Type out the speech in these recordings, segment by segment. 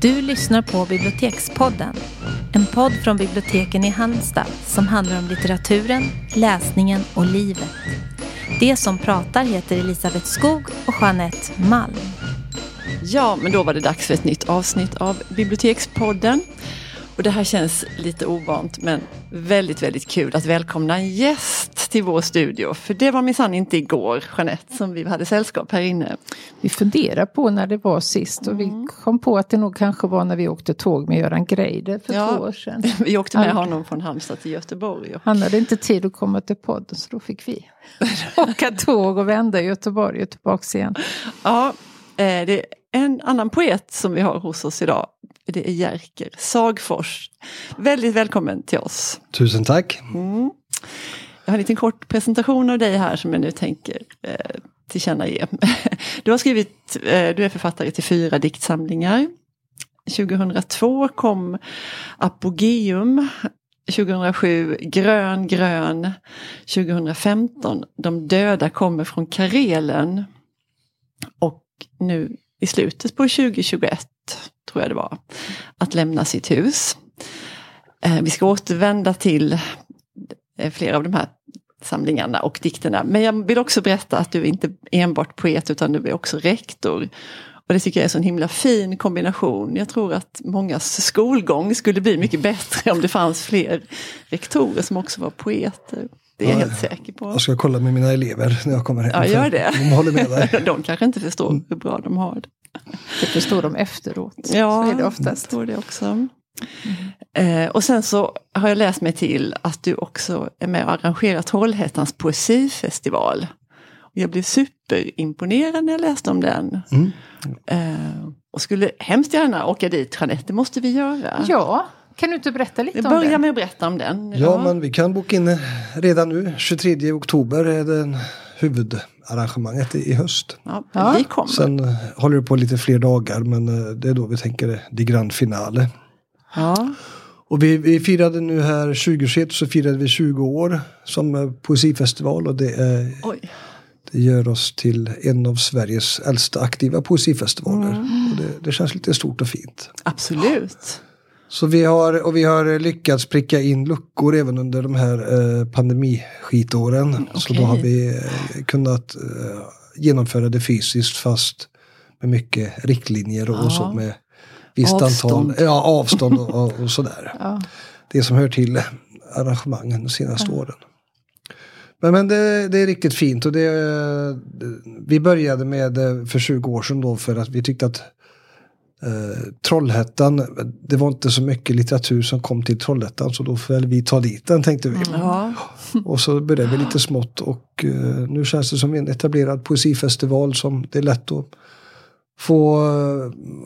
Du lyssnar på Bibliotekspodden. En podd från biblioteken i Halmstad som handlar om litteraturen, läsningen och livet. Det som pratar heter Elisabeth Skog och Jeanette Malm. Ja, men då var det dags för ett nytt avsnitt av Bibliotekspodden. Och det här känns lite ovant men väldigt, väldigt kul att välkomna en gäst till vår studio. För det var minsann inte igår, Jeanette, som vi hade sällskap här inne. Vi funderar på när det var sist och mm. vi kom på att det nog kanske var när vi åkte tåg med Göran Greider för ja, två år sedan. Vi åkte med han, honom från Halmstad till Göteborg. Och... Han hade inte tid att komma till podden så då fick vi åka tåg och vända i Göteborg och tillbaks igen. Ja, eh, det är en annan poet som vi har hos oss idag det är Jerker Sagfors. Väldigt välkommen till oss. Tusen tack. Mm. Jag har en liten kort presentation av dig här som jag nu tänker eh, tillkännage. Du har skrivit, eh, du är författare till fyra diktsamlingar. 2002 kom Apogeum 2007 Grön grön 2015 De döda kommer från Karelen och nu i slutet på 2021 tror jag det var, att lämna sitt hus. Eh, vi ska återvända till flera av de här samlingarna och dikterna. Men jag vill också berätta att du är inte enbart poet utan du är också rektor. Och det tycker jag är en sån himla fin kombination. Jag tror att mångas skolgång skulle bli mycket bättre om det fanns fler rektorer som också var poeter. Det är jag helt säker på. Jag ska kolla med mina elever när jag kommer hem. Ja, gör det. De håller med dig. de kanske inte förstår hur bra de har det. Det förstår de efteråt. Ja, så är det oftast. jag tror det också. Mm. Eh, och sen så har jag läst mig till att du också är med och arrangerar Trollhättans poesifestival. Jag blev superimponerad när jag läste om den. Mm. Eh, och skulle hemskt gärna åka dit, Jeanette, det måste vi göra. Ja, kan du inte berätta lite om den? Börja med att berätta om den. Ja, ja, men vi kan boka in redan nu. 23 oktober är den huvudarrangemanget i höst. Ja, vi kommer. Sen eh, håller det på lite fler dagar men eh, det är då vi tänker det grand finale. Ja. Och vi, vi firade nu här 2021 så firade vi 20 år som eh, poesifestival och det är. Det gör oss till en av Sveriges äldsta aktiva poesifestivaler. Mm. Och det, det, känns lite stort och fint. Absolut. Så vi har, och vi har lyckats pricka in luckor även under de här eh, pandemiskitåren. Okay. Mm, så då har vi eh, kunnat eh, genomföra det fysiskt fast med mycket riktlinjer och, ja. och så med visst avstånd. antal ja, avstånd och, och, sådär. Ja. Det som hör till arrangemangen de senaste ja. åren. Men, men det, det, är riktigt fint och det, vi började med för 20 år sedan då för att vi tyckte att Eh, Trollhättan, det var inte så mycket litteratur som kom till Trollhättan så då får vi ta dit den tänkte vi. Ja. Och så började vi lite smått och eh, nu känns det som en etablerad poesifestival som det är lätt att få,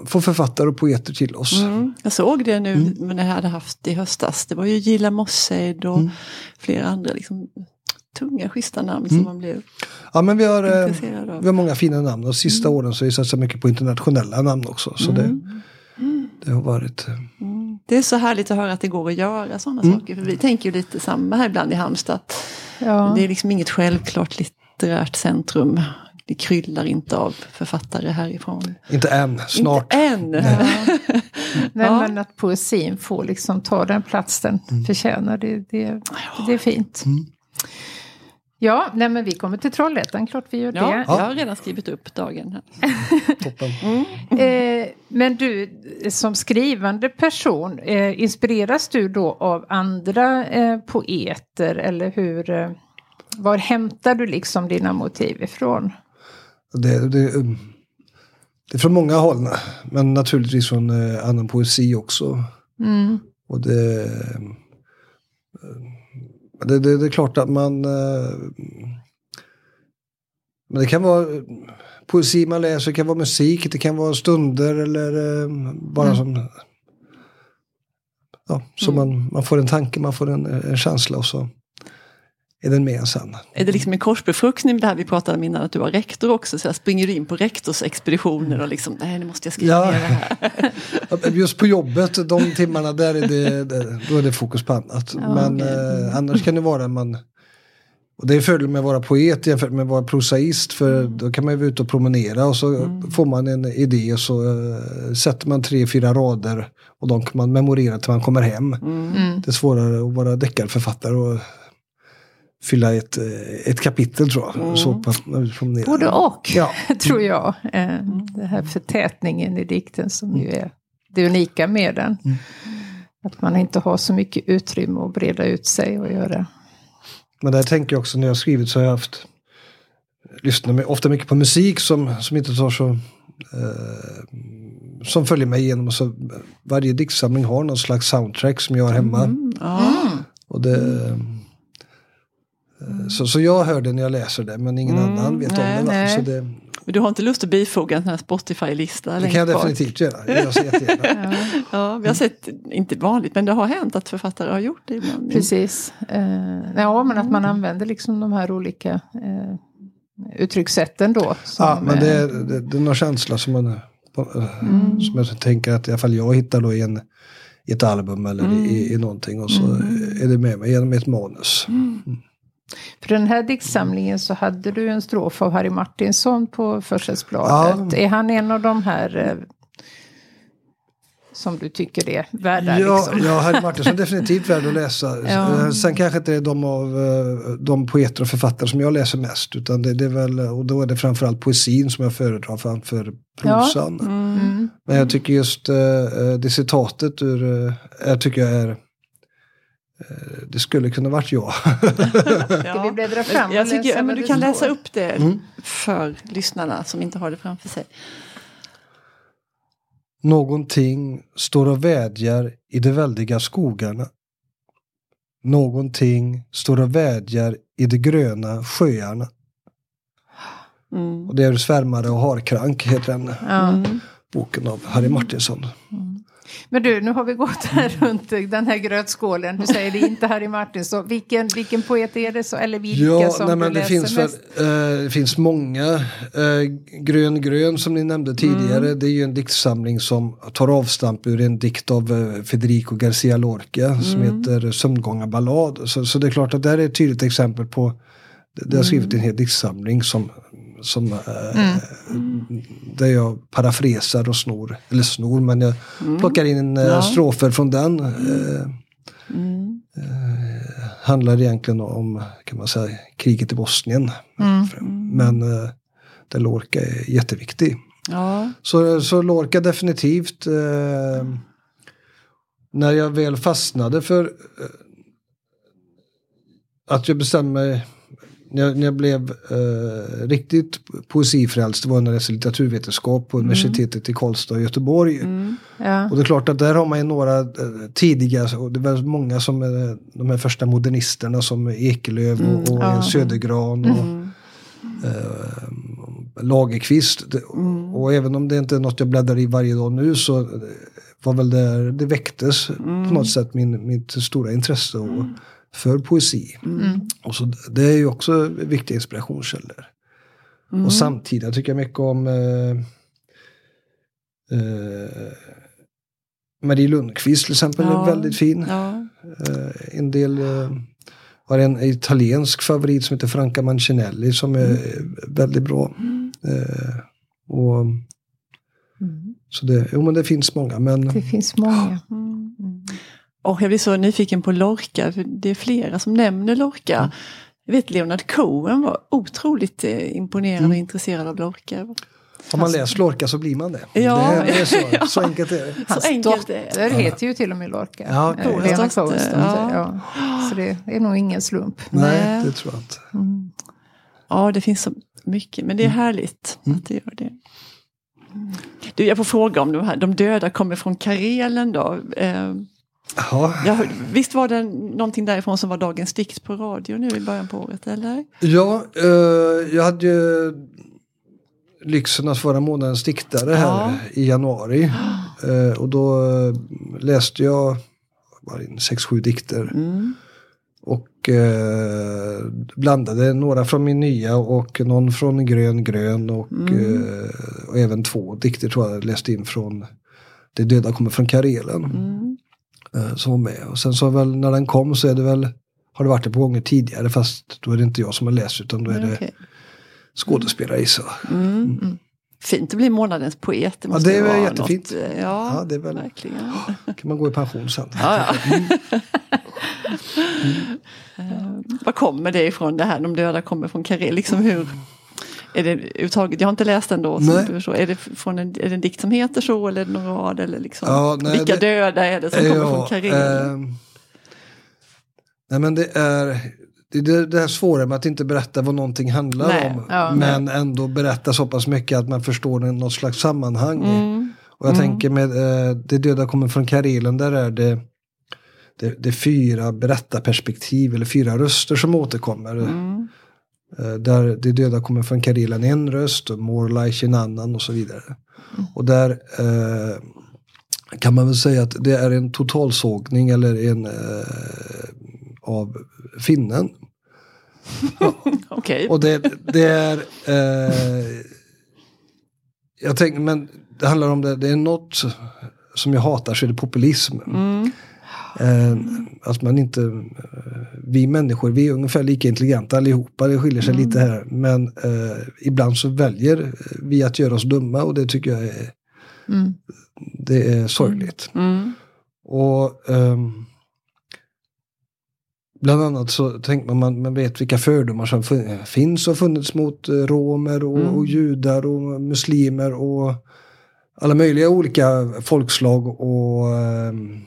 få författare och poeter till oss. Mm. Jag såg det nu mm. när jag hade haft i höstas. Det var ju Gilla Mosseid och mm. flera andra liksom, tunga schyssta namn som mm. man blev Ja men vi har, eh, vi har många fina namn och sista mm. åren så har vi satsat mycket på internationella namn också. Så det, mm. det har varit... Eh, mm. Det är så härligt att höra att det går att göra sådana mm. saker. För vi tänker ju lite samma här ibland i Halmstad. Ja. Det är liksom inget självklart litterärt centrum. Det kryllar inte av författare härifrån. Inte än, snart. Inte än. Nej, ja. Men att poesin får liksom ta den plats den mm. förtjänar, det, det, det är fint. Mm. Ja, nej men vi kommer till Trollhättan, klart vi gör det. Ja, jag har redan skrivit upp dagen. Här. Toppen. Mm. Eh, men du, som skrivande person, eh, inspireras du då av andra eh, poeter eller hur? Var hämtar du liksom dina motiv ifrån? Det, det, det är från många håll, men naturligtvis från eh, annan poesi också. Mm. Och det det, det, det, är klart att man... Eh, men det kan vara poesi man läser, det kan vara musik, det kan vara stunder eller eh, bara mm. som... Ja, så mm. man, man får en tanke, man får en, en känsla och så är den med sen. Är det liksom en korsbefruktning det här vi pratade om innan att du var rektor också? Så jag springer du in på rektorsexpeditioner och liksom, nej nu måste jag skriva ja. ner det här. Just på jobbet, de timmarna där är det, då är det fokus på annat. Ja, Men okay. eh, annars kan det vara man Och det är fördel med att vara poet jämfört med att vara prosaist för Mm. då kan man ju vara ute och promenera och så får man en idé och så eh, sätter man tre, fyra rader och de kan man memorera till man kommer hem. Mm. Det är svårare att vara deckarförfattare och fylla ett, eh, ett kapitel tror jag. Så på, när vi promenerar. Både och, Ja. tror jag. Eh, Det här förtätningen i dikten som ju är det unika med den. Att man inte har så mycket utrymme att breda ut sig och göra. Men där tänker jag också när jag har skrivit så har jag haft lyssnar my- ofta mycket på musik som, som inte tar så eh, som följer mig igenom. Så varje diktsamling har någon slags soundtrack som jag har hemma. Ja. Och det, eh, så, så jag hör det när jag läser det men ingen Mm, annan vet om nej, det. va? nej. Så det, Men du har inte lust att bifoga en sån här Spotify-lista? det kan jag bak? definitivt göra. Det gör jag så jättegärna. Ja, vi har sett, inte vanligt, men det har hänt att författare har gjort det ibland. Precis. Eh, ja, men att man använder liksom de här olika eh, uttryckssätten då. Som, Ja, men det eh, är, det, det är någon känsla som man eh, Mm. som jag tänker att i alla fall jag hittar då i, en, i ett album eller Mm. i, i någonting och så är det med mig genom ett manus. För den här diktsamlingen så hade du en strof av Harry Martinsson på försättsbladet. Ja. Är han en av de här eh, som du tycker är värda? Ja, liksom? ja, Harry Martinsson är definitivt värd att läsa. Ja. Sen kanske inte det är de av eh, de poeter och författare som jag läser mest. Utan det, det är väl, och då är det framförallt poesin som jag föredrar framför prosan. Mm. Men jag tycker just eh, det citatet ur, jag tycker jag är det skulle kunna varit jag. Ska vi bläddra fram Jag tycker, men du kan står? läsa upp det Mm. för lyssnarna som inte har det framför sig. Någonting står och vädjar i de väldiga skogarna. Någonting står och vädjar i de gröna sjöarna. Mm. Och det är Svärmare och harkrank heter den. Mm. boken av Harry Martinsson. Men du, nu har vi gått här runt den här grötskålen. Du säger det inte Harry Martinsson. Vilken, vilken poet är det? Så, eller vilka Ja, som nej, men du det läser finns, väl, mest? eh, det finns många. Eh, Grön grön som ni nämnde tidigare, Mm. det är ju en diktsamling som tar avstamp ur en dikt av eh, Federico Garcia Lorca som Mm. heter Sömngångarballad. Så, så det är klart att det här är ett tydligt exempel på, det har skrivit Mm. en hel diktsamling som, som eh, där jag parafresar och snor, eller snor, men jag plockar in eh, Ja. strofer från den. Eh, Mm. handlar egentligen om, kan man säga, kriget i Bosnien. Mm. Men eh, där Lorca är jätteviktig. Ja. Så, så Lorca definitivt. Eh, när jag väl fastnade för eh, att jag bestämde mig när jag, när jag blev eh, riktigt poesifrälst, det var när jag läste litteraturvetenskap på universitetet i Karlstad och Göteborg. Ja. Och det är klart att där har man ju några eh, tidiga, och det var många som eh, de här första modernisterna som Ekelöf och, och ja. Södergran och eh, Lagerqvist. Det- Och även om det inte är något jag bläddrar i varje dag nu så var väl där det väcktes på något sätt min, mitt stora intresse och, för poesi. Och så, det är ju också viktiga inspirationskällor. Och samtidigt tycker jag mycket om eh, eh, Marie Lundqvist till exempel, Ja. är väldigt fin. Ja. Eh, en del eh, har en italiensk favorit som heter Franca Mancinelli som är väldigt bra. Eh, och, Så det, jo, men det finns många men Det finns många. Och jag blir så nyfiken på Lorca, för det är flera som nämner Lorca. Jag vet Leonard Cohen var otroligt eh, imponerad och intresserad av Lorca. har man läst Lorca så blir man det. Ja. det, det är så, Ja. så enkelt är det. Hans enkelt är det. dotter heter ju till och med Lorca. Ja, Eh, Coens Lena dotter. ja. Ja. Så det är nog ingen slump. Nej, Nej. det tror jag inte. Ja, det finns så mycket, men det är härligt att det gör det. Du, jag får fråga om de här, de döda kommer från Karelen då. Ja, jag, visst var det någonting därifrån som var dagens dikt på radio nu i början på året, eller? ja eh, jag hade ju lyxen att vara månadens diktare här Ja. i januari. Eh, och då läste jag sex, sju dikter. Mm. Och eh, blandade några från min nya och någon från Grön Grön och, eh, och även två dikter tror jag läste in från Det döda kommer från Karelen. Mm. Eh, som var med. Och sen så väl när den kom så är det väl har det varit ett par gånger tidigare fast då är det inte jag som har läst utan då är det Okej. skådespelare i så. Mm. Fint att bli månadens poet. Det, måste det är vara jättefint. Något, eh, ja, Ja, det är väl- verkligen. kan man gå i pension sen. Ja, ja. Eh, Var kommer det ifrån det här, de döda kommer från Karel? Liksom hur, är det överhuvudtaget, jag har inte läst den då, så Nej. är, det från en, är det en dikt som heter så eller någon rad? Eller liksom, Ja, nej, vilka det- döda är det som kommer från Karel? ehm, nej men det är det, är det, här svåra med att inte berätta vad någonting handlar Nej, om. ja. men ändå berätta så pass mycket att man förstår något slags sammanhang. Mm. Och jag tänker med eh, Det döda kommer från Karelen, där är det det, det är fyra berättarperspektiv eller fyra röster som återkommer. Mm. Eh, Där det döda kommer från Karelen en röst och Morlaic en annan och så vidare. Och där eh, kan man väl säga att det är en totalsågning eller en eh, av finnen. Okej. Och det, det är eh, jag tänker, men det handlar om det, det är något som jag hatar så är det populism. Mm. Eh, att man inte, eh, vi människor, vi är ungefär lika intelligenta allihopa, det skiljer sig lite här. Men eh, ibland så väljer vi att göra oss dumma och det tycker jag är, Mm. det är sorgligt. Mm. Och ehm, Bland annat så tänker man, man, vet vilka fördomar som fin- finns och funnits mot eh, romer och, Mm. och judar och muslimer och alla möjliga olika folkslag och, ehm,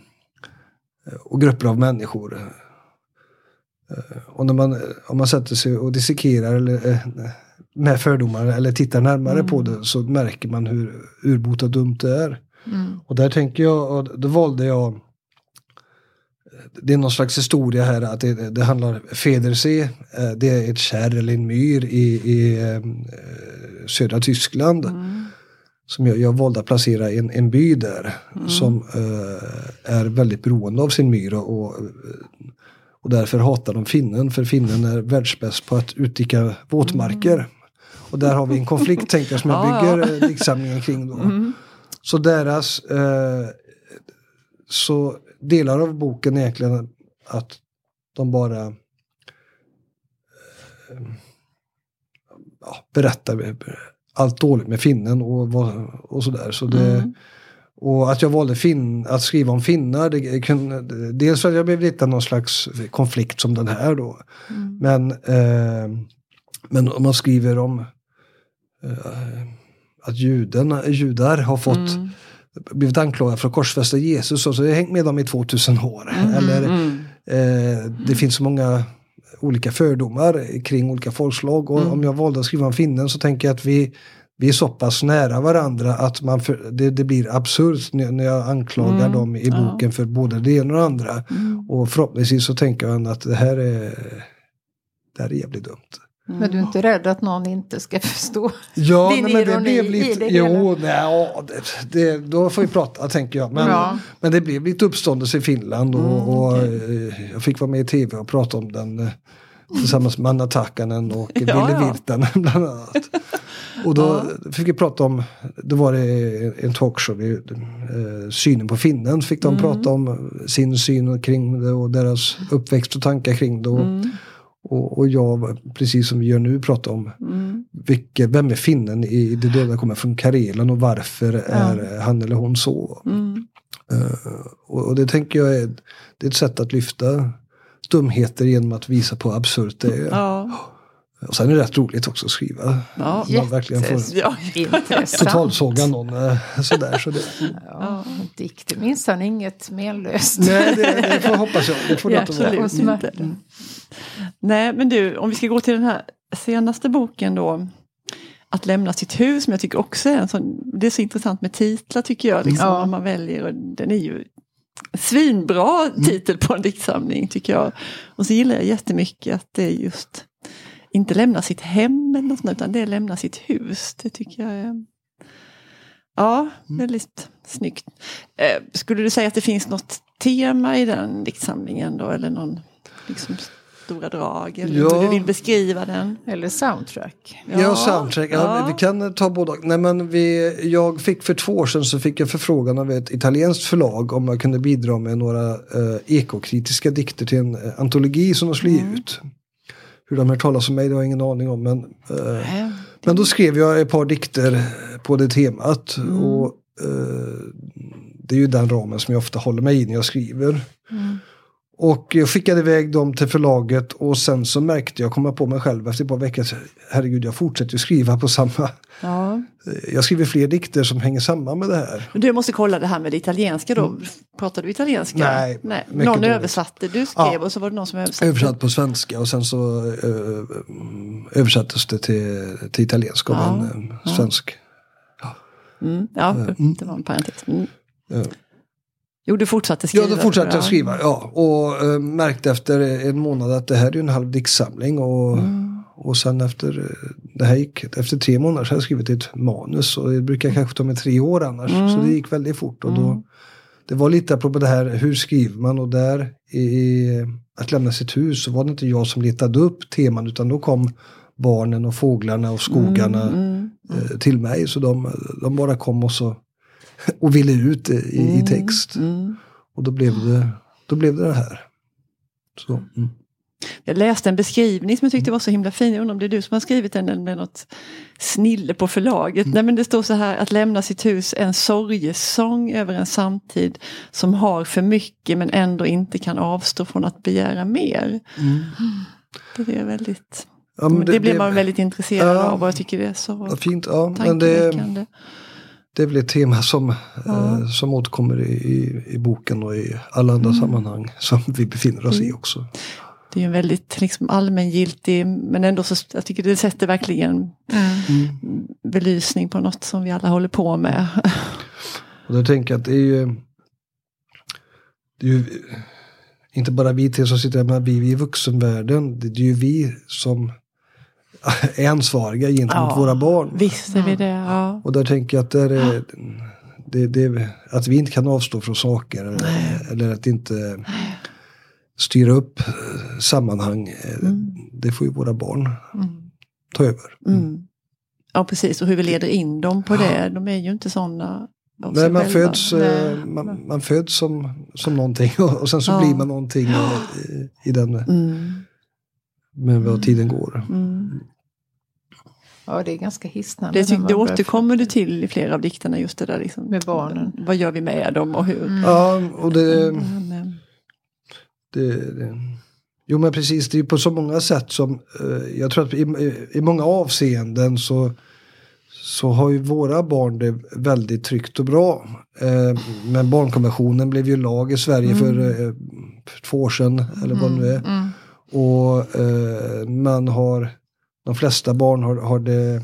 och grupper av människor. Eh, Och när man, om man sätter sig och dissekerar eller, eh, med fördomar eller tittar närmare på det så märker man hur urbota dumt det är. Mm. Och där tänker jag, och då valde jag det är någon slags historia här att det, det handlar Federsee, eh, det är ett kärr eller en myr i, i eh, södra Tyskland. Mm. Som jag, jag valde att placera en, en by där som eh, är väldigt beroende av sin myr och, och, och därför hatar de finnen för finnen är världsbäst på att utdika våtmarker. Och där har vi en konflikt tänkte jag som jag Ja, ja. bygger eh, diktsamlingen kring då. Mm. Så deras, eh, så delar av boken är egentligen att de bara eh, ja, berättar allt dåligt med finnen och, och sådär. Så det, Mm. Och att jag valde fin, att skriva om finnar, det kunde, dels för att jag blev lite någon slags konflikt som den här då. Mm. Men, eh, men om man skriver om eh, att judarna, judar har fått Mm. blivit anklagade för att korsfästa Jesus och så har jag hängt med dem i 2000 år. Eller Mm. eh, det finns så många olika fördomar kring olika folkslag och Mm. om jag valde att skriva om finnen så tänker jag att vi, vi är så pass nära varandra att man för, det, det blir absurt när, när jag anklagar Mm. dem i Ja. boken för både det ena och det andra. Mm. Och förhoppningsvis så tänker jag att det här är, det här är jävligt dumt. Men du är inte rädd att någon inte ska förstå? Ja, Din nej, men det ironi blev i lite... det jo, nej, ja, det, det, då får vi prata tänker jag. Men, Ja. men det blev lite uppståndelse i Finland och, Mm, och okej. eh, jag fick vara med i tv och prata om den eh, tillsammans med Anna Takanen och Ja, Ville ja. Virtanen bland annat. Och då fick vi prata om, då var det en talkshow, eh, synen på finnen. Fick de Mm. prata om sin syn kring det och deras uppväxt och tankar kring det. Och, Mm. Och, och jag, precis som vi gör nu, prata om Mm. vilke, vem är finnen i Det döda kommer från Karelen och varför är han eller hon så. Mm. Eh, och, och det tänker jag är, det är ett sätt att lyfta dumheter genom att visa på hur absurt det är. Ja. Och sen är det rätt roligt också att skriva. Ja. Man verkligen får Ja. Totalsåga någon eh, sådär. Så det, Ja, dikt är minsann inget menlöst. nej, det, det får hoppas jag. Det får det Ja, inte vara. smärta. inte. Nej, men du, om vi ska gå till den här senaste boken då. Att lämna sitt hus, som jag tycker också är en sån, det är så intressant med titlar tycker jag, liksom, Ja. vad man väljer. Och den är ju svinbra titel på en diktsamling tycker jag. Och så gillar jag jättemycket att det är just inte lämna sitt hem eller något sånt, utan det är lämna sitt hus. Det tycker jag är Ja, väldigt snyggt. Eh, skulle du säga att det finns något tema i den diktsamlingen då? Eller någon, liksom, stora drag? Eller Ja. hur du vill beskriva den? Eller soundtrack. Ja, soundtrack. Ja, ja. Vi kan ta båda. Nej, men vi, jag fick för två år sedan så fick jag förfrågan av ett italienskt förlag om jag kunde bidra med några eh, ekokritiska dikter till en eh, antologi som de skulle ge ut. Hur de hört talas om mig det har jag ingen aning om. Men, eh, men då skrev jag ett par dikter på det temat. Och eh, Det är ju den ramen som jag ofta håller mig i när jag skriver. Och jag skickade iväg dem till förlaget och sen så märkte jag, komma på mig själv efter ett par veckor, herregud jag fortsätter ju skriva på samma. Ja. Jag skriver fler dikter som hänger samman med det här. Du måste kolla det här med det italienska då. Pratar du italienska? Nej, Nej. Någon dåligt. översatte, du skrev Ja. och så var det någon som översatte. Översatt på svenska och sen så eh, översattes det till, till italienska av Ja, en eh, svensk. Mm, ja, det var en parentes. Mm. Ja. Jo, du fortsatte Ja, skriva. då fortsatte jag Ja. skriva. Ja, och eh, märkte efter en månad att det här är en halv diktsamling. Och, Mm. och sen efter, eh, det här gick, efter tre månader så hade jag skrivit ett manus. Och det brukar kanske ta mig tre år annars. Mm. Så det gick väldigt fort. Och då, det var lite apropå det här, hur skriver man? Och där i Att lämna sitt hus så var det inte jag som letade upp teman utan då kom barnen och fåglarna och skogarna Mm. eh, till mig. Så de, de bara kom och så och ville ut i, i text. Mm. Och då blev det, då blev det det här. Så, mm. Jag läste en beskrivning som jag tyckte var så himla fin. Jag undrar om det är du som har skrivit den eller med något snille på förlaget. Mm. Nej men det står så här att lämna sitt hus är en sorgesång över en samtid som har för mycket men ändå inte kan avstå från att begära mer. Det är väldigt, Ja, men det, blir man väldigt intresserad Ja. av och jag tycker det är så fint, ja. Men det. Det är väl ett tema som, Ja. eh, som återkommer i, i, i boken och i alla andra Mm. sammanhang som vi befinner oss i också. Det är en väldigt liksom, allmängiltig men ändå så jag tycker det sätter verkligen belysning på något som vi alla håller på med. Och då tänker jag att det är ju, det är ju inte bara vi tre som sitter här, men vi i vuxenvärlden. Det är ju vi som ansvariga gentemot Ja, våra barn. Visst är vi det. Ja. Och där tänker jag att där är, det, det, att vi inte kan avstå från saker. Eller, eller att inte styra upp eh, sammanhang. eh, Det får ju våra barn ta över. Mm. ja, precis. Och hur vi leder in dem på det. De är ju inte sådana. Nej, man föds, eh, man, man föds som, som någonting och, och sen så Ja. blir man någonting i, i den Mm. Med vad tiden går. Mm. Ja, det är ganska hisnande. Det, tyck, det börjar återkommer du till i flera av dikterna. Just det där liksom. Med barnen. Vad gör vi med dem och hur? Ja, och det, Men, eh, det, det Jo men precis, det är på så många sätt som eh, jag tror att i, i, många avseenden så, så har ju våra barn det väldigt tryggt och bra. Eh, men barnkonventionen blev ju lag i Sverige för, eh, för två år sedan eller vad det nu är. Mm. Och eh, man har, de flesta barn har, har det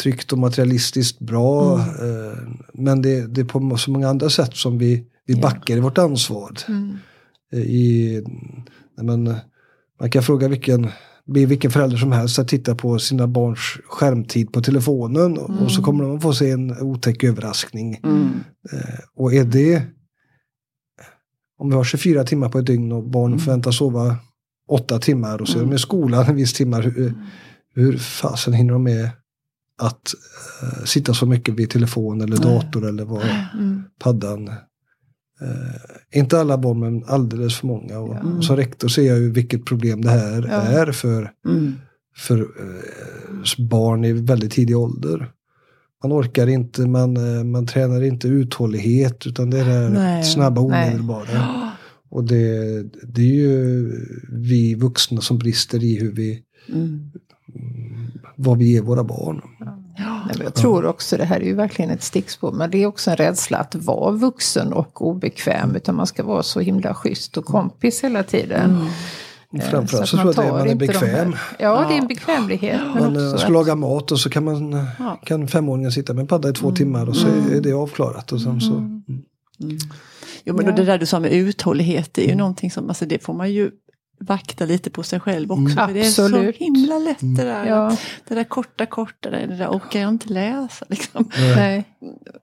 tryggt och materialistiskt bra. Eh, men det, det är på så många andra sätt som vi, vi backar i vårt ansvar. Mm. Eh, I, men, man kan fråga vilken, vilken förälder som helst att titta på sina barns skärmtid på telefonen och, och så kommer de att få se en otäck överraskning. mm. Eh, och är det om vi har 24 timmar på ett dygn och barnen förväntas sova 8 timmar och så är de i skolan en viss timmar. Hur, hur fasen hinner de med att eh, sitta så mycket vid telefon eller dator eller vad Mm. paddan. Eh, inte alla barn men alldeles för många. Och, och som rektor ser jag ju vilket problem det här Ja. är för, Mm. för eh, barn i väldigt tidig ålder. Man orkar inte, man, man tränar inte uthållighet utan det är det Nej. snabba Nej. omedelbara. Och det, det är ju vi vuxna som brister i hur vi, Mm. vad vi ger våra barn. Men jag tror också, det här är ju verkligen ett stickspår, men det är också en rädsla att vara vuxen och obekväm. Utan man ska vara så himla schysst och kompis hela tiden. Mm. Och Eh, framförallt så, att tror jag att det är- tar man är de bekväm. Ja, det är en bekvämlighet. Men Man eh, ska att, laga mat och så kan, man, Ja. kan femåringen sitta med en padda i två timmar och så är det avklarat. Och sen så, Jo, men Ja. det där du sa med uthållighet, det är ju någonting som, alltså det får man ju vakta lite på sig själv också. Mm. För det är så Absolut. himla lätt det där. Ja, Det där korta, korta, det där orkar jag inte läsa. Liksom. nej.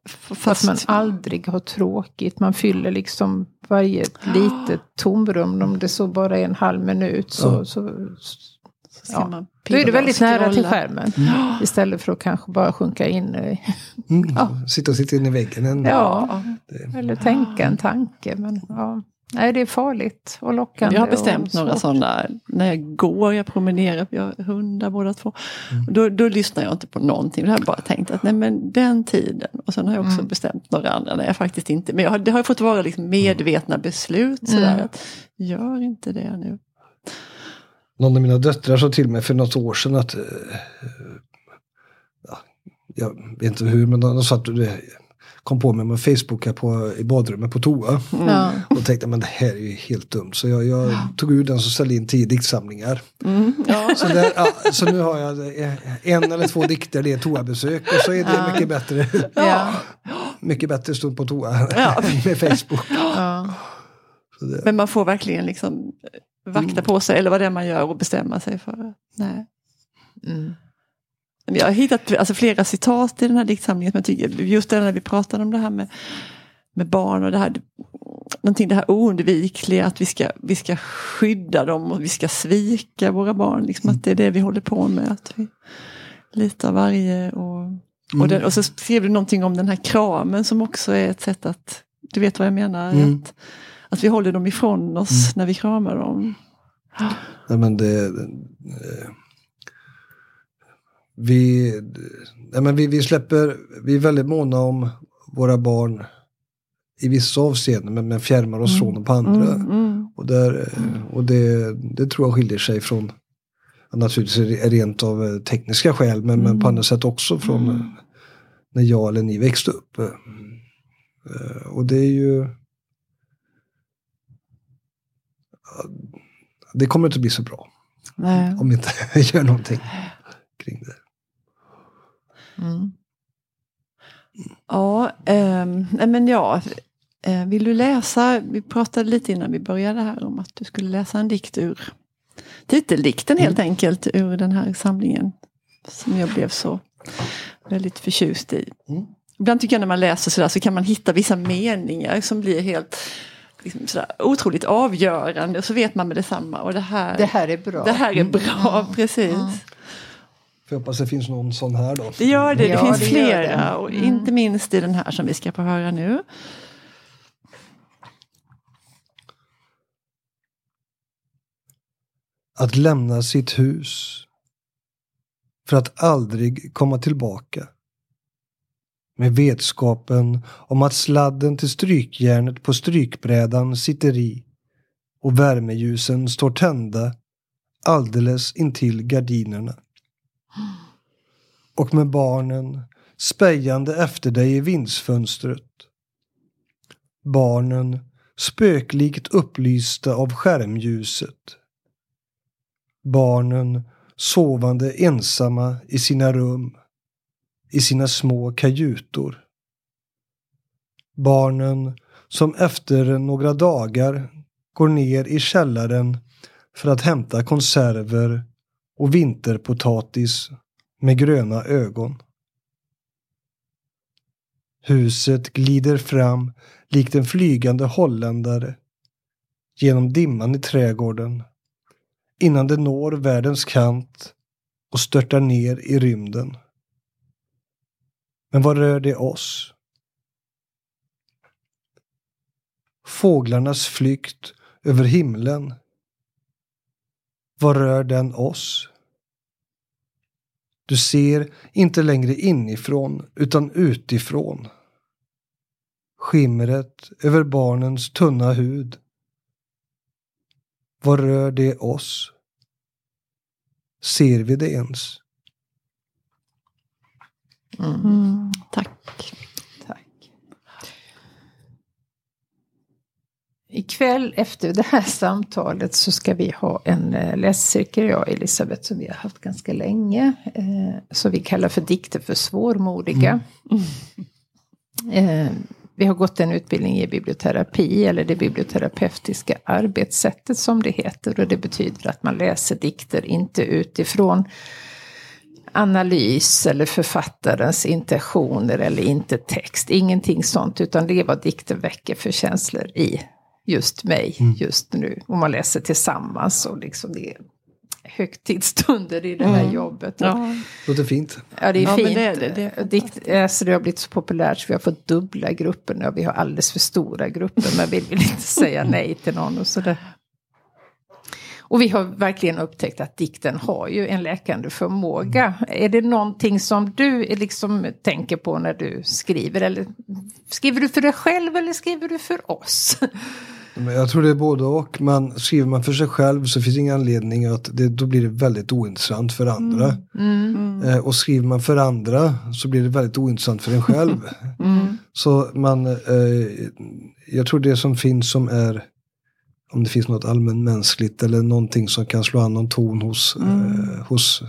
Fast, Fast man aldrig har tråkigt. Man fyller liksom varje litet tomrum. Om det så bara är en halv minut så, Ja. så, så ska ja. man då är pilla väldigt nära till skärmen. Istället för att kanske bara sjunka in i, Mm. Ja. Sitta och sitta in i väggen. En, ja, det- eller tänka en tanke. Men ja, nej det är farligt och lockande. Jag har bestämt några sådana, när jag går, jag promenerar, vi har hundar båda två. Mm. Då, då lyssnar jag inte på någonting. Då har jag bara tänkt att nej men den tiden. Och sen har jag också Mm. bestämt några andra när jag faktiskt inte, men jag har, det har fått vara liksom medvetna beslut. Sådär, Mm. att, gör inte det nu. Någon av mina döttrar sa till mig för något år sedan att eh, ja, jag vet inte hur, men de sa att det kom på mig med Facebooka på, i badrummet på toa. Ja. Och tänkte men det här är ju helt dumt. Så jag, jag tog ur den och ställde in tio diktsamlingar. Mm, ja. Så, där, ja, så nu har jag eh, en eller två dikter, det är toabesök och så är det mycket bättre. Ja. Mycket bättre stund på toa Ja. med Facebook. Ja. Så det, Men man får verkligen liksom vakta på sig eller vad det är man gör och bestämma sig för. Nej. Mm. Jag har hittat alltså, flera citat i den här diktsamlingen. Som jag tycker, just det när vi pratade om det här med, med barn och det här, någonting det här oundvikliga att vi ska, vi ska skydda dem och vi ska svika våra barn. Liksom, att det är det vi håller på med. Att vi, lite av varje. Och, och, den, och så skrev du någonting om den här kramen som också är ett sätt att, du vet vad jag menar? Mm. Att, att vi håller dem ifrån oss när vi kramar dem. nej, men det, eh, vi, nej, men vi, vi släpper, vi är väldigt måna om våra barn i vissa avseenden men, men fjärmar oss från dem på andra. Mm, mm. Och, där, eh, och det, det tror jag skiljer sig från naturligtvis rent av eh, tekniska skäl men, men på andra sätt också från eh, när jag eller ni växte upp. Och det är ju ja, det kommer inte bli så bra Nej. om vi inte gör någonting kring det. Mm. Ja, nej men ja. Eh, vill du läsa, vi pratade lite innan vi började här om att du skulle läsa en dikt ur titeldikten helt enkelt ur den här samlingen. Som jag blev så väldigt förtjust i. Mm. Ibland tycker jag när man läser sådär så kan man hitta vissa meningar som blir helt liksom sådär, otroligt avgörande och så vet man med detsamma. Och det här, Det här är bra. det här är bra, precis. För jag hoppas det finns någon sån här då. Det gör det, det Ja, finns det flera det. och Mm. inte minst i den här som vi ska få höra nu. Att lämna sitt hus för att aldrig komma tillbaka. Med vetskapen om att sladden till strykjärnet på strykbrädan sitter i och värmeljusen står tända alldeles intill gardinerna. Och med barnen spejande efter dig i vindsfönstret. Barnen spöklikt upplysta av skärmljuset. Barnen sovande ensamma i sina rum, i sina små kajutor. Barnen som efter några dagar går ner i källaren för att hämta konserver och vinterpotatis med gröna ögon. Huset glider fram likt en flygande holländare genom dimman i trädgården innan det når världens kant och störtar ner i rymden. Men vad rör det oss? Fåglarnas flykt över himlen. Vad rör den oss? Du ser inte längre inifrån utan utifrån. Skimret över barnens tunna hud. Vad rör det oss? Ser vi det ens? Mm, tack. Tack. Ikväll efter det här samtalet så ska vi ha en eh, läscirkel, jag och Elisabeth, som vi har haft ganska länge. Eh, som vi kallar för dikter för svårmodiga. Eh, vi har gått en utbildning i biblioterapi eller det biblioterapeutiska arbetssättet som det heter. Och det betyder att man läser dikter inte utifrån analys eller författarens intentioner eller inte text. Ingenting sånt, utan det är vad dikten väcker för känslor i just mig just nu. Och man läser tillsammans och liksom det är högtidsstunder i det här jobbet. Ja. Låter fint. Ja, det är Ja, fint. det är det. Det är Dikt, alltså det har blivit så populärt så vi har fått dubbla grupper nu. Vi har alldeles för stora grupper men vi vill inte säga nej till någon och sådär. Och vi har verkligen upptäckt att dikten har ju en läkande förmåga. Är det någonting som du liksom tänker på när du skriver? Eller skriver du för dig själv eller skriver du för oss? Jag tror det är både och. Men skriver man för sig själv så finns det ingen anledning att det, då blir det väldigt ointressant för andra. Eh, och skriver man för andra så blir det väldigt ointressant för en själv. Så man, eh, jag tror det som finns som är om det finns något allmänmänskligt eller någonting som kan slå an någon ton hos, eh, hos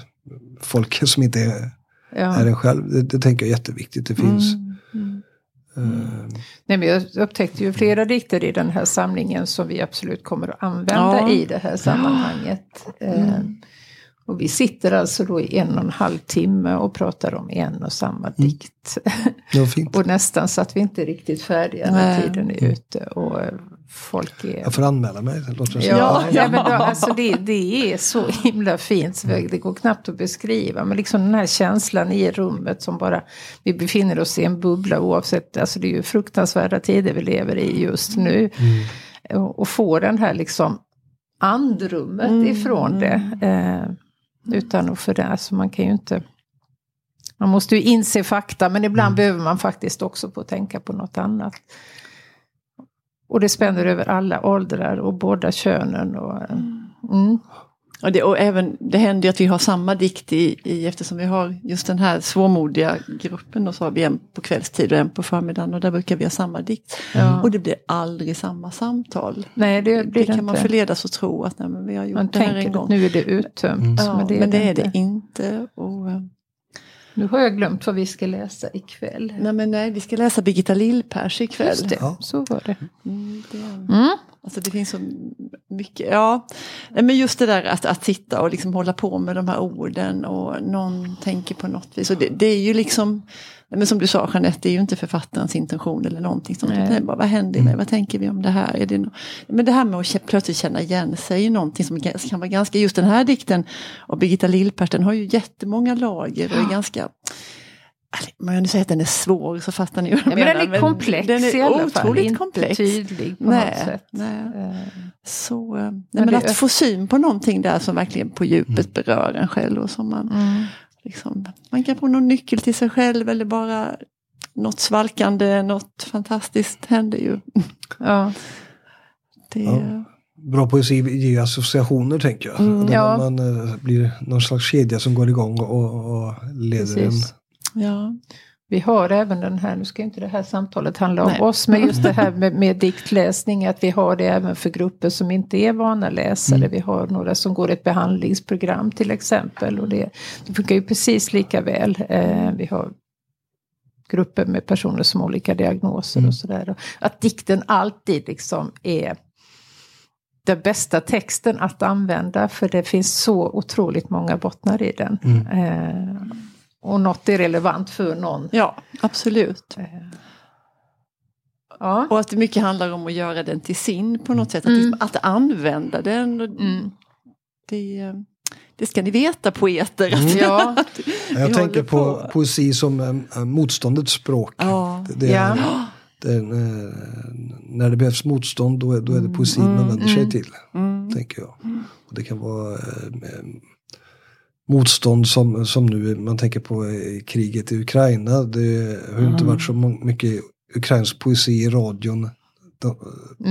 folk som inte är, Ja. är en själv. Det, det tänker jag är jätteviktigt. Det finns. Eh, Nej, men jag upptäckte ju flera dikter i den här samlingen som vi absolut kommer att använda Ja. i det här sammanhanget. Eh, och vi sitter alltså då i en och en halv timme och pratar om en och samma dikt. det var fint. och nästan så att vi inte är riktigt färdiga när Nej. tiden är ute. Och eh, folk är... Jag får anmäla mig. det som. Ja, Ja. ja. men då, alltså det, det är så himla fint. Så det går knappt att beskriva. Men liksom den här känslan i rummet som bara... Vi befinner oss i en bubbla oavsett. Alltså det är ju fruktansvärda tider vi lever i just nu. Och, och få den här liksom andrummet ifrån det. Eh, utan att för det, alltså man kan ju inte... Man måste ju inse fakta men ibland behöver man faktiskt också få tänka på något annat. Och det spänner över alla åldrar och båda könen. Och, mm. Och, det, och även, det händer ju att vi har samma dikt i, i, eftersom vi har just den här svårmodiga gruppen och så har vi en på kvällstid och en på förmiddagen och där brukar vi ha samma dikt. Ja. Och det blir aldrig samma samtal. Nej, det Det, blir det, kan man inte. förledas att tro att nej, men vi har gjort Man det här en gång. nu är det uttömt. Ja, men det är, men det det, är det inte. inte. Och, eh, Nu har jag glömt vad vi ska läsa ikväll. nej, men nej, vi ska läsa Birgitta Lill-Pers ikväll. Just det, Ja. så var det. Mm, det Mm. Alltså det finns så mycket, ja. Nej, Men just det där att, att sitta och liksom hålla på med de här orden och någon tänker på något vis. Och det, det är ju liksom, men som du sa Jeanette, det är ju inte författarens intention eller någonting sånt. Nej. bara, vad händer i mig? Vad tänker vi om det här? Är det no men det här med att plötsligt känna igen sig är ju någonting som kan vara ganska, just den här dikten och Birgitta Lill-Pers, den har ju jättemånga lager och är ganska men jag nu säger att den är svår så fattar ni vad jag Ja, men menar. den är komplex den är i alla fall, otroligt inte komplex. tydlig på Nej, något sätt. nej. Eh, Så, eh, nej, Men men att få syn på någonting där som verkligen på djupet berör en själv och som man Mm. Liksom, man kan få någon nyckel till sig själv eller bara något svalkande, något fantastiskt händer ju. Ja. Det, Ja. Bra poesi ger ju associationer tänker jag. Mm, ja. Man eh, blir någon slags kedja som går igång och, och leder Precis. en. ja. Vi har även den här, nu ska inte det här samtalet handla om Nej. oss, men just det här med, med diktläsning, att vi har det även för grupper som inte är vana läsare. Mm. Vi har några som går ett behandlingsprogram till exempel och det, det funkar ju precis lika väl. Eh, vi har grupper med personer som har olika diagnoser Mm. och sådär. Att dikten alltid liksom är den bästa texten att använda för det finns så otroligt många bottnar i den. Mm. Eh, och något är relevant för någon. ja, absolut. Ja. Och att det mycket handlar om att göra den till sin på något sätt. Att, liksom, att använda den. Mm. Det, eh, det ska ni veta poeter. Att, Ja. Jag tänker på, på. poesi som eh, motståndets språk. Ja. Det, det, Ja. det, är, eh, när det behövs motstånd då är, då är det poesi man vänder sig till. Mm. Tänker jag. Och det kan vara eh, motstånd som, som nu, man tänker på eh, kriget i Ukraina. Det har ju inte varit så mycket ukrainsk poesi i radion de,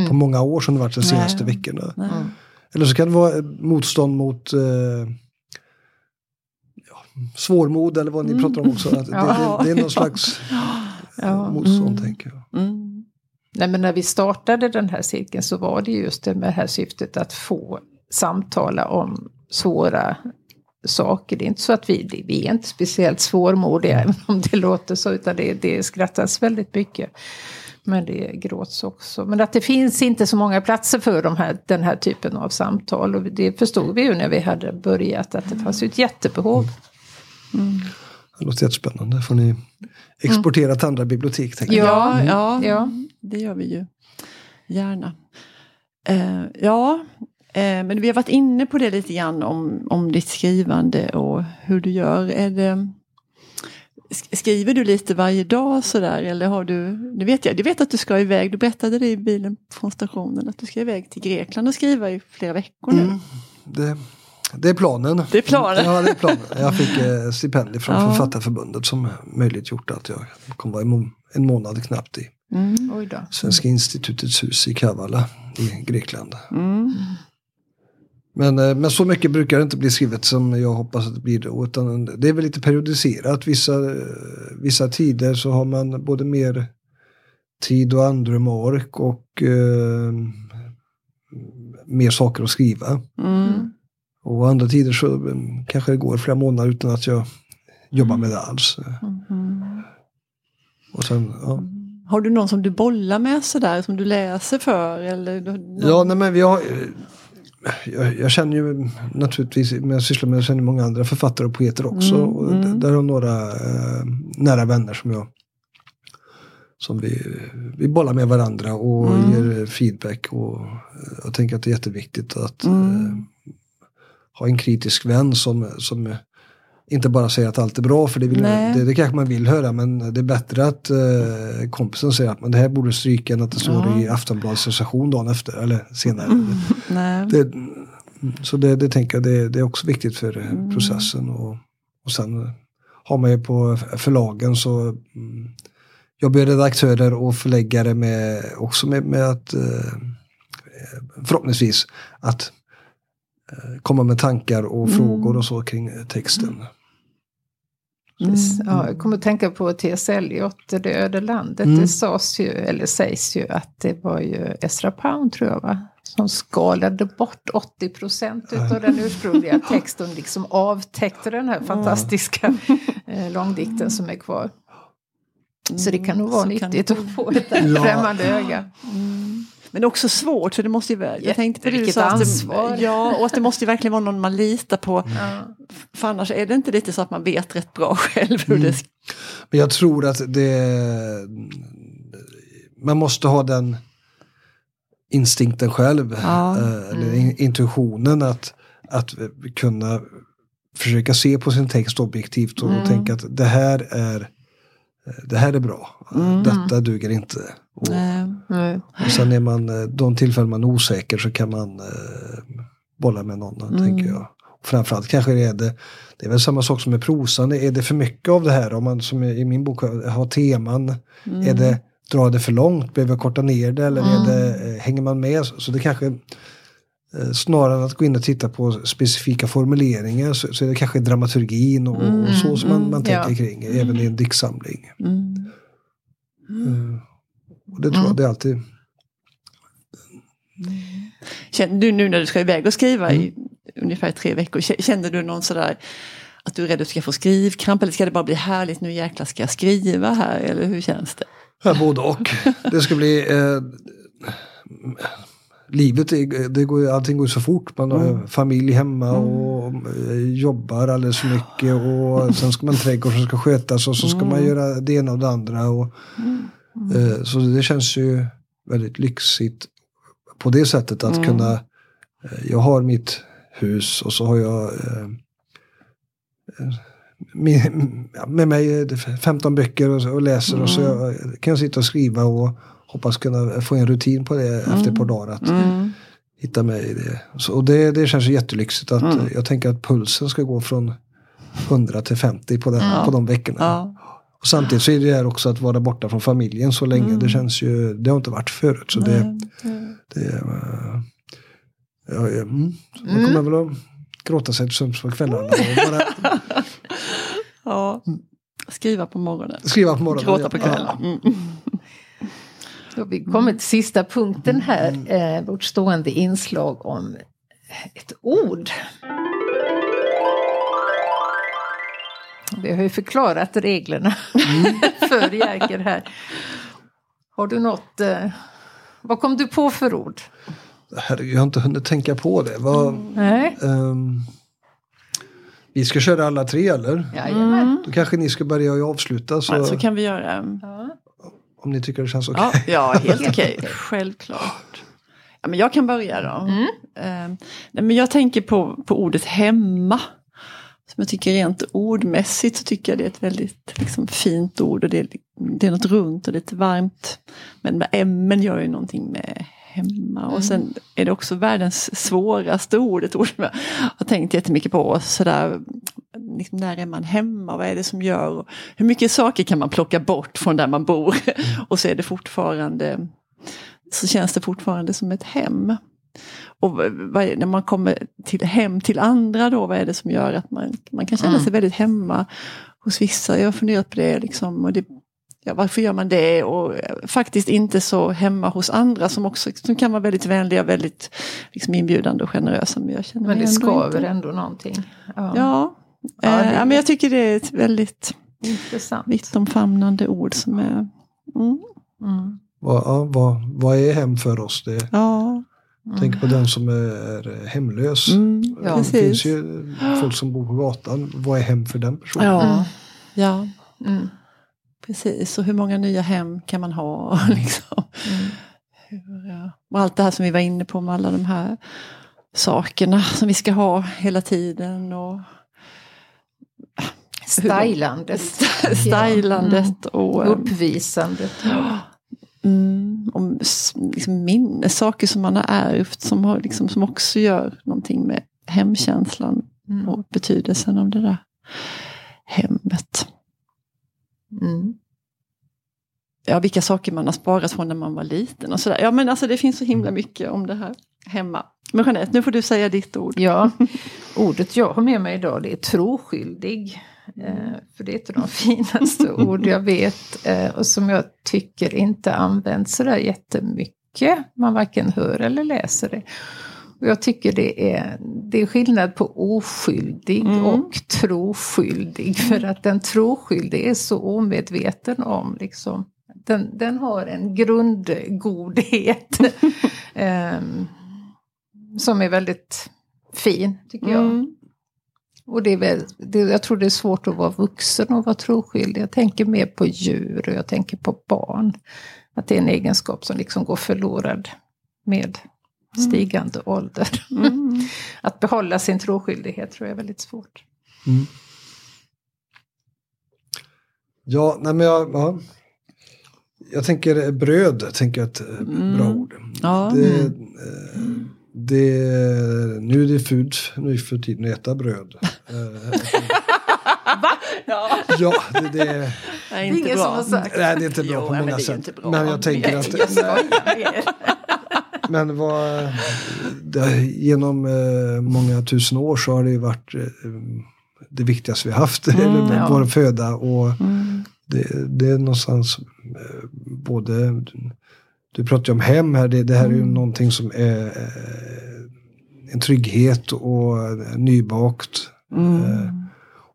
på många år som det varit de senaste Nej. veckorna. Nej. Eller så kan det vara eh, motstånd mot eh, ja, svårmod eller vad ni pratar om också. Att det, Ja. det, det är någon slags Ja. motstånd tänker jag. Mm. Nej, men när vi startade den här cirkeln så var det just det med det här syftet att få samtala om svåra saker. Det är inte så att vi, vi är inte speciellt svårmodiga, även om det låter så, utan det, det skrattas väldigt mycket. Men det gråts också. Men att det finns inte så många platser för de här, den här typen av samtal. Och det förstod vi ju när vi hade börjat att det fanns ju ett jättebehov. Mm. Det låter jättespännande. får ni exportera till andra bibliotek. Tänker jag. Ja, ja, Ja. det gör vi ju gärna. Eh, ja, men vi har varit inne på det lite grann om, om ditt skrivande och hur du gör. Är det, sk- skriver du lite varje dag sådär eller har du, det vet jag, du vet att du ska iväg, du berättade det i bilen från stationen att du ska iväg till Grekland och skriva i flera veckor nu. Mm. Det, det är planen. Det är planen. Ja, det är planen. Jag fick eh, stipendium från Ja. Författarförbundet som möjliggjort att jag kommer vara en, må- en månad knappt i Mm. Svenska institutets hus i Kavala i Grekland. Mm. Men, eh, men så mycket brukar det inte bli skrivet som jag hoppas att det blir då. Utan det är väl lite periodiserat. Vissa, eh, vissa tider så har man både mer tid och andrum och ork och eh, mer saker att skriva. Mm. Och andra tider så eh, kanske det går flera månader utan att jag jobbar med det alls. Mm. Och sen, ja. Har du någon som du bollar med sådär som du läser för? Eller någon- Ja, nej, men vi har, jag, jag känner ju naturligtvis, men jag sysslar med jag känner många andra författare och poeter också. Mm, och mm. Där har några eh, nära vänner som jag som vi, vi bollar med varandra och Mm. ger feedback. Och eh, jag tänker att det är jätteviktigt att Mm. eh, ha en kritisk vän som, som inte bara säger att allt är bra, för det, vill, det, det kanske man vill höra, men det är bättre att eh, kompisen säger att men det här borde stryka än att det står Ja. i Aftonbladets recension dagen efter, eller senare. Mm. Det, så det, det tänker jag, det, det är också viktigt för eh, Mm. processen. Och, och sen har man ju på förlagen så mm, jobbar redaktörer och förläggare med, också med, med att eh, förhoppningsvis att komma med tankar och Mm. frågor och så kring eh, texten. Mm. Ja, jag kommer att tänka på T.S. Eliot, Det öde landet. Mm. Det sades ju, eller sägs ju att det var ju Ezra Pound tror jag va? Som skalade bort 80 procent av den ursprungliga texten. Liksom avtäckte den här fantastiska eh, långdikten som är kvar. Så det kan nog vara nyttigt att få ett främmande öga. Men också svårt, för det måste ju. Jag tänkte på det du sa, att ansvar. det, ja, och att det måste ju verkligen vara någon man litar på. Ja. För annars är det inte lite så att man vet rätt bra själv hur Mm. det ska... Men jag tror att det man måste ha den instinkten själv. Ja. eh, Eller in- intuitionen att, att kunna försöka se på sin text objektivt och Mm. tänka att det här är det här är bra. Mm. Detta duger inte. Och, Nej. och sen är man, eh, de tillfällen man är osäker så kan man eh, bolla med någon, Mm. tänker jag. Och framförallt kanske det är det, det är väl samma sak som med prosan, är det för mycket av det här? Om man som i min bok har teman, Mm. är det, drar det för långt, behöver jag korta ner det eller är det, eh, hänger man med? Så det kanske eh, Snarare än att gå in och titta på specifika formuleringar så, så är det kanske dramaturgin och, och så som man, man ja. tänker kring, även i en diktsamling. Mm. Eh, Och det tror jag, det är alltid Känner du nu när du ska iväg och skriva i Mm. ungefär tre veckor, känner du någon sådär att du är rädd att du ska få skrivkramp eller ska det bara bli härligt, nu jäklar ska jag skriva här eller hur känns det? Ja, både och. Det ska bli... Eh, livet, är- det går, allting går så fort. Man har familj hemma och eh, jobbar alldeles för mycket. Och sen ska man trädgård som ska skötas och så ska man göra det ena och det andra. Och, eh, så det känns ju väldigt lyxigt på det sättet att kunna... Eh, jag har mitt hus och så har jag eh, eh, med, med mig eh, 15 böcker och, och läser och så jag, kan jag sitta och skriva och hoppas kunna få en rutin på det efter ett par dagar. Att hitta mig i det. Så, och det, det känns jättelyxigt att eh, jag tänker att pulsen ska gå från 100 till 50 på, den, på de veckorna. Ja. Och samtidigt så är det här också att vara borta från familjen så länge. Det känns ju, det har inte varit förut. Så det, det, eh, ja, ja, mm. Man kommer väl att gråta sig till sömns på kvällarna. Bara ja. Skriva på morgonen. skriva på morgonen. Gråta på Ja. kvällen. Mm. Då har vi kommit till sista punkten här, eh, vårt stående inslag om ett ord. Vi har ju förklarat reglerna för Jerker här. Har du något? Eh, vad kom du på för ord? Herregud, jag har inte hunnit tänka på det. Vad, Nej. ehm, vi ska köra alla tre eller? Jajamän. Då kanske ni ska börja och avsluta så, Ja, så kan vi göra. Ja. Om ni tycker det känns okej. Ja, ja helt okej. Självklart. Ja, men jag kan börja då. Mm. Eh, nej, men jag tänker på, på ordet hemma. Som jag tycker rent ordmässigt så tycker jag det är ett väldigt liksom, fint ord. Och det, är, det är något runt och lite varmt. Men med M gör ju någonting med hemma. Och sen är det också världens svåraste ord. Ett ord som jag har tänkt jättemycket på. Sådär, liksom, när är man hemma? Vad är det som gör? Och hur mycket saker kan man plocka bort från där man bor? och så är det fortfarande så känns det fortfarande som ett hem. Och är, när man kommer till hem till andra då, vad är det som gör att man, man kan känna Mm. sig väldigt hemma hos vissa? Jag har funderat på det, liksom, och det ja, varför gör man det? Och eh, faktiskt inte så hemma hos andra som också som kan vara väldigt vänliga, väldigt liksom, inbjudande och generösa. Men, jag känner Men det skaver inte. ändå någonting. Ja, Ja, Ja, eh, ja, men jag tycker det är ett väldigt Intressant. vittomfamnande ord som är... Mm, Mm. Vad, vad, vad är hem för oss? Det, ja, Tänk på den som är hemlös. mm, Ja. det finns ju folk som bor på gatan. Vad är hem för den personen? Ja, Mm. ja. Mm. Precis, och hur många nya hem kan man ha? Liksom. Mm. Hur, ja. Och allt det här som vi var inne på med alla de här sakerna som vi ska ha hela tiden. Och Stylandet. stylandet och, Mm. um, Uppvisandet. mm, s- liksom minnessaker som man har ärvt som, har, liksom, som också gör någonting med hemkänslan Mm. och betydelsen av det där hemmet. Mm. ja, vilka saker man har sparat från när man var liten och sådär. Ja men alltså det finns så himla mycket om det här hemma. Men Jeanette, nu får du säga ditt ord. Ja, ordet jag har med mig idag det är troskyldig. Eh, för det är ett av de finaste ord jag vet eh, och som jag tycker inte används sådär jättemycket. Man varken hör eller läser det. Och jag tycker det är, det är skillnad på oskyldig Mm. och troskyldig. För att den troskyldige är så omedveten om liksom, den, den har en grundgodhet. ehm, som är väldigt fin, tycker jag. Mm. Och det är väl, det, jag tror det är svårt att vara vuxen och vara troskyldig. Jag tänker mer på djur och jag tänker på barn. Att det är en egenskap som liksom går förlorad med stigande ålder. Mm. Att behålla sin troskyldighet tror jag är väldigt svårt. Ja, nej men jag, ja. jag tänker bröd, tänker jag ett eh, Mm. bra ord. Ja. Det, eh, det, nu är det fult nu för tiden att äta bröd. Eh, Ja. ja, det, det, Det är Det är inte ingen bra. som har sagt. nej, det är inte bra Jo, på är sätt. Men jag tänker att jag. Men vad, genom eh, många tusen år så har det ju varit eh, det viktigaste vi haft, Mm, eller ja. vår föda. Och Mm. det, det är någonstans eh, både, du pratar ju om hem här, det, det här är ju Mm. någonting som är en trygghet och nybakt. Mm.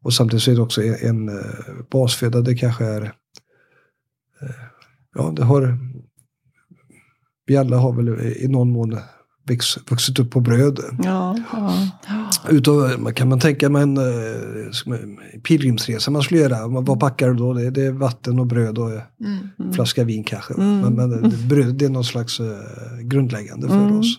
Och samtidigt så är det också en, en basföda, det kanske är, ja det har, vi alla har väl i någon mån växt, vuxit upp på bröd. Ja. Ja. Utav, kan man tänka mig en eh, pilgrimsresa man skulle göra, vad packar du då? Det, det är vatten och bröd och Mm. en flaska vin kanske. Mm. Men, men det, bröd det är någon slags eh, grundläggande för Mm. oss.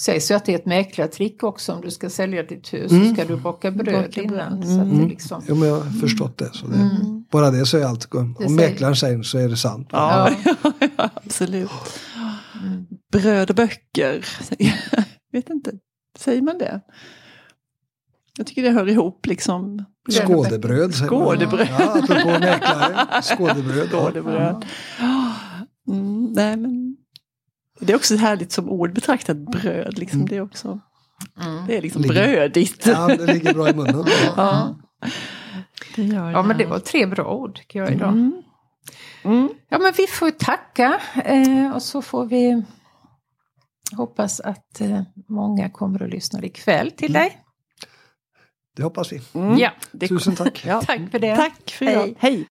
Sägs ju att det är ett mäklartrick också om du ska sälja ditt hus Mm. så ska du baka bröd Baka innan. bröd. Så att det Mm. liksom, Jo men jag har förstått det. Så det Mm. Bara det så är allt Om säger- mäklaren säger så är det sant. Ja. ja, absolut. Mm. Bröd och böcker. vet inte, säger man det? Jag tycker det hör ihop liksom. Skådebröd. säger man. Skådebröd. Ja, mäklare. Skådebröd. ja. Skådebröd. Mm, nej, men det är också härligt som ord betraktat bröd. Liksom. Mm. Det är också Mm. det är liksom Ligger- brödigt. Ja, det ligger bra i munnen. Ja. Det gör Ja men det var tre bra ord tycker jag idag. Mm. Mm. Ja men vi får tacka eh, och så får vi hoppas att eh, många kommer att lyssna ikväll till dig. Det hoppas vi. Mm. Ja, Det- Tusen tack. Ja. tack för det. Tack för idag. Hej. Hej.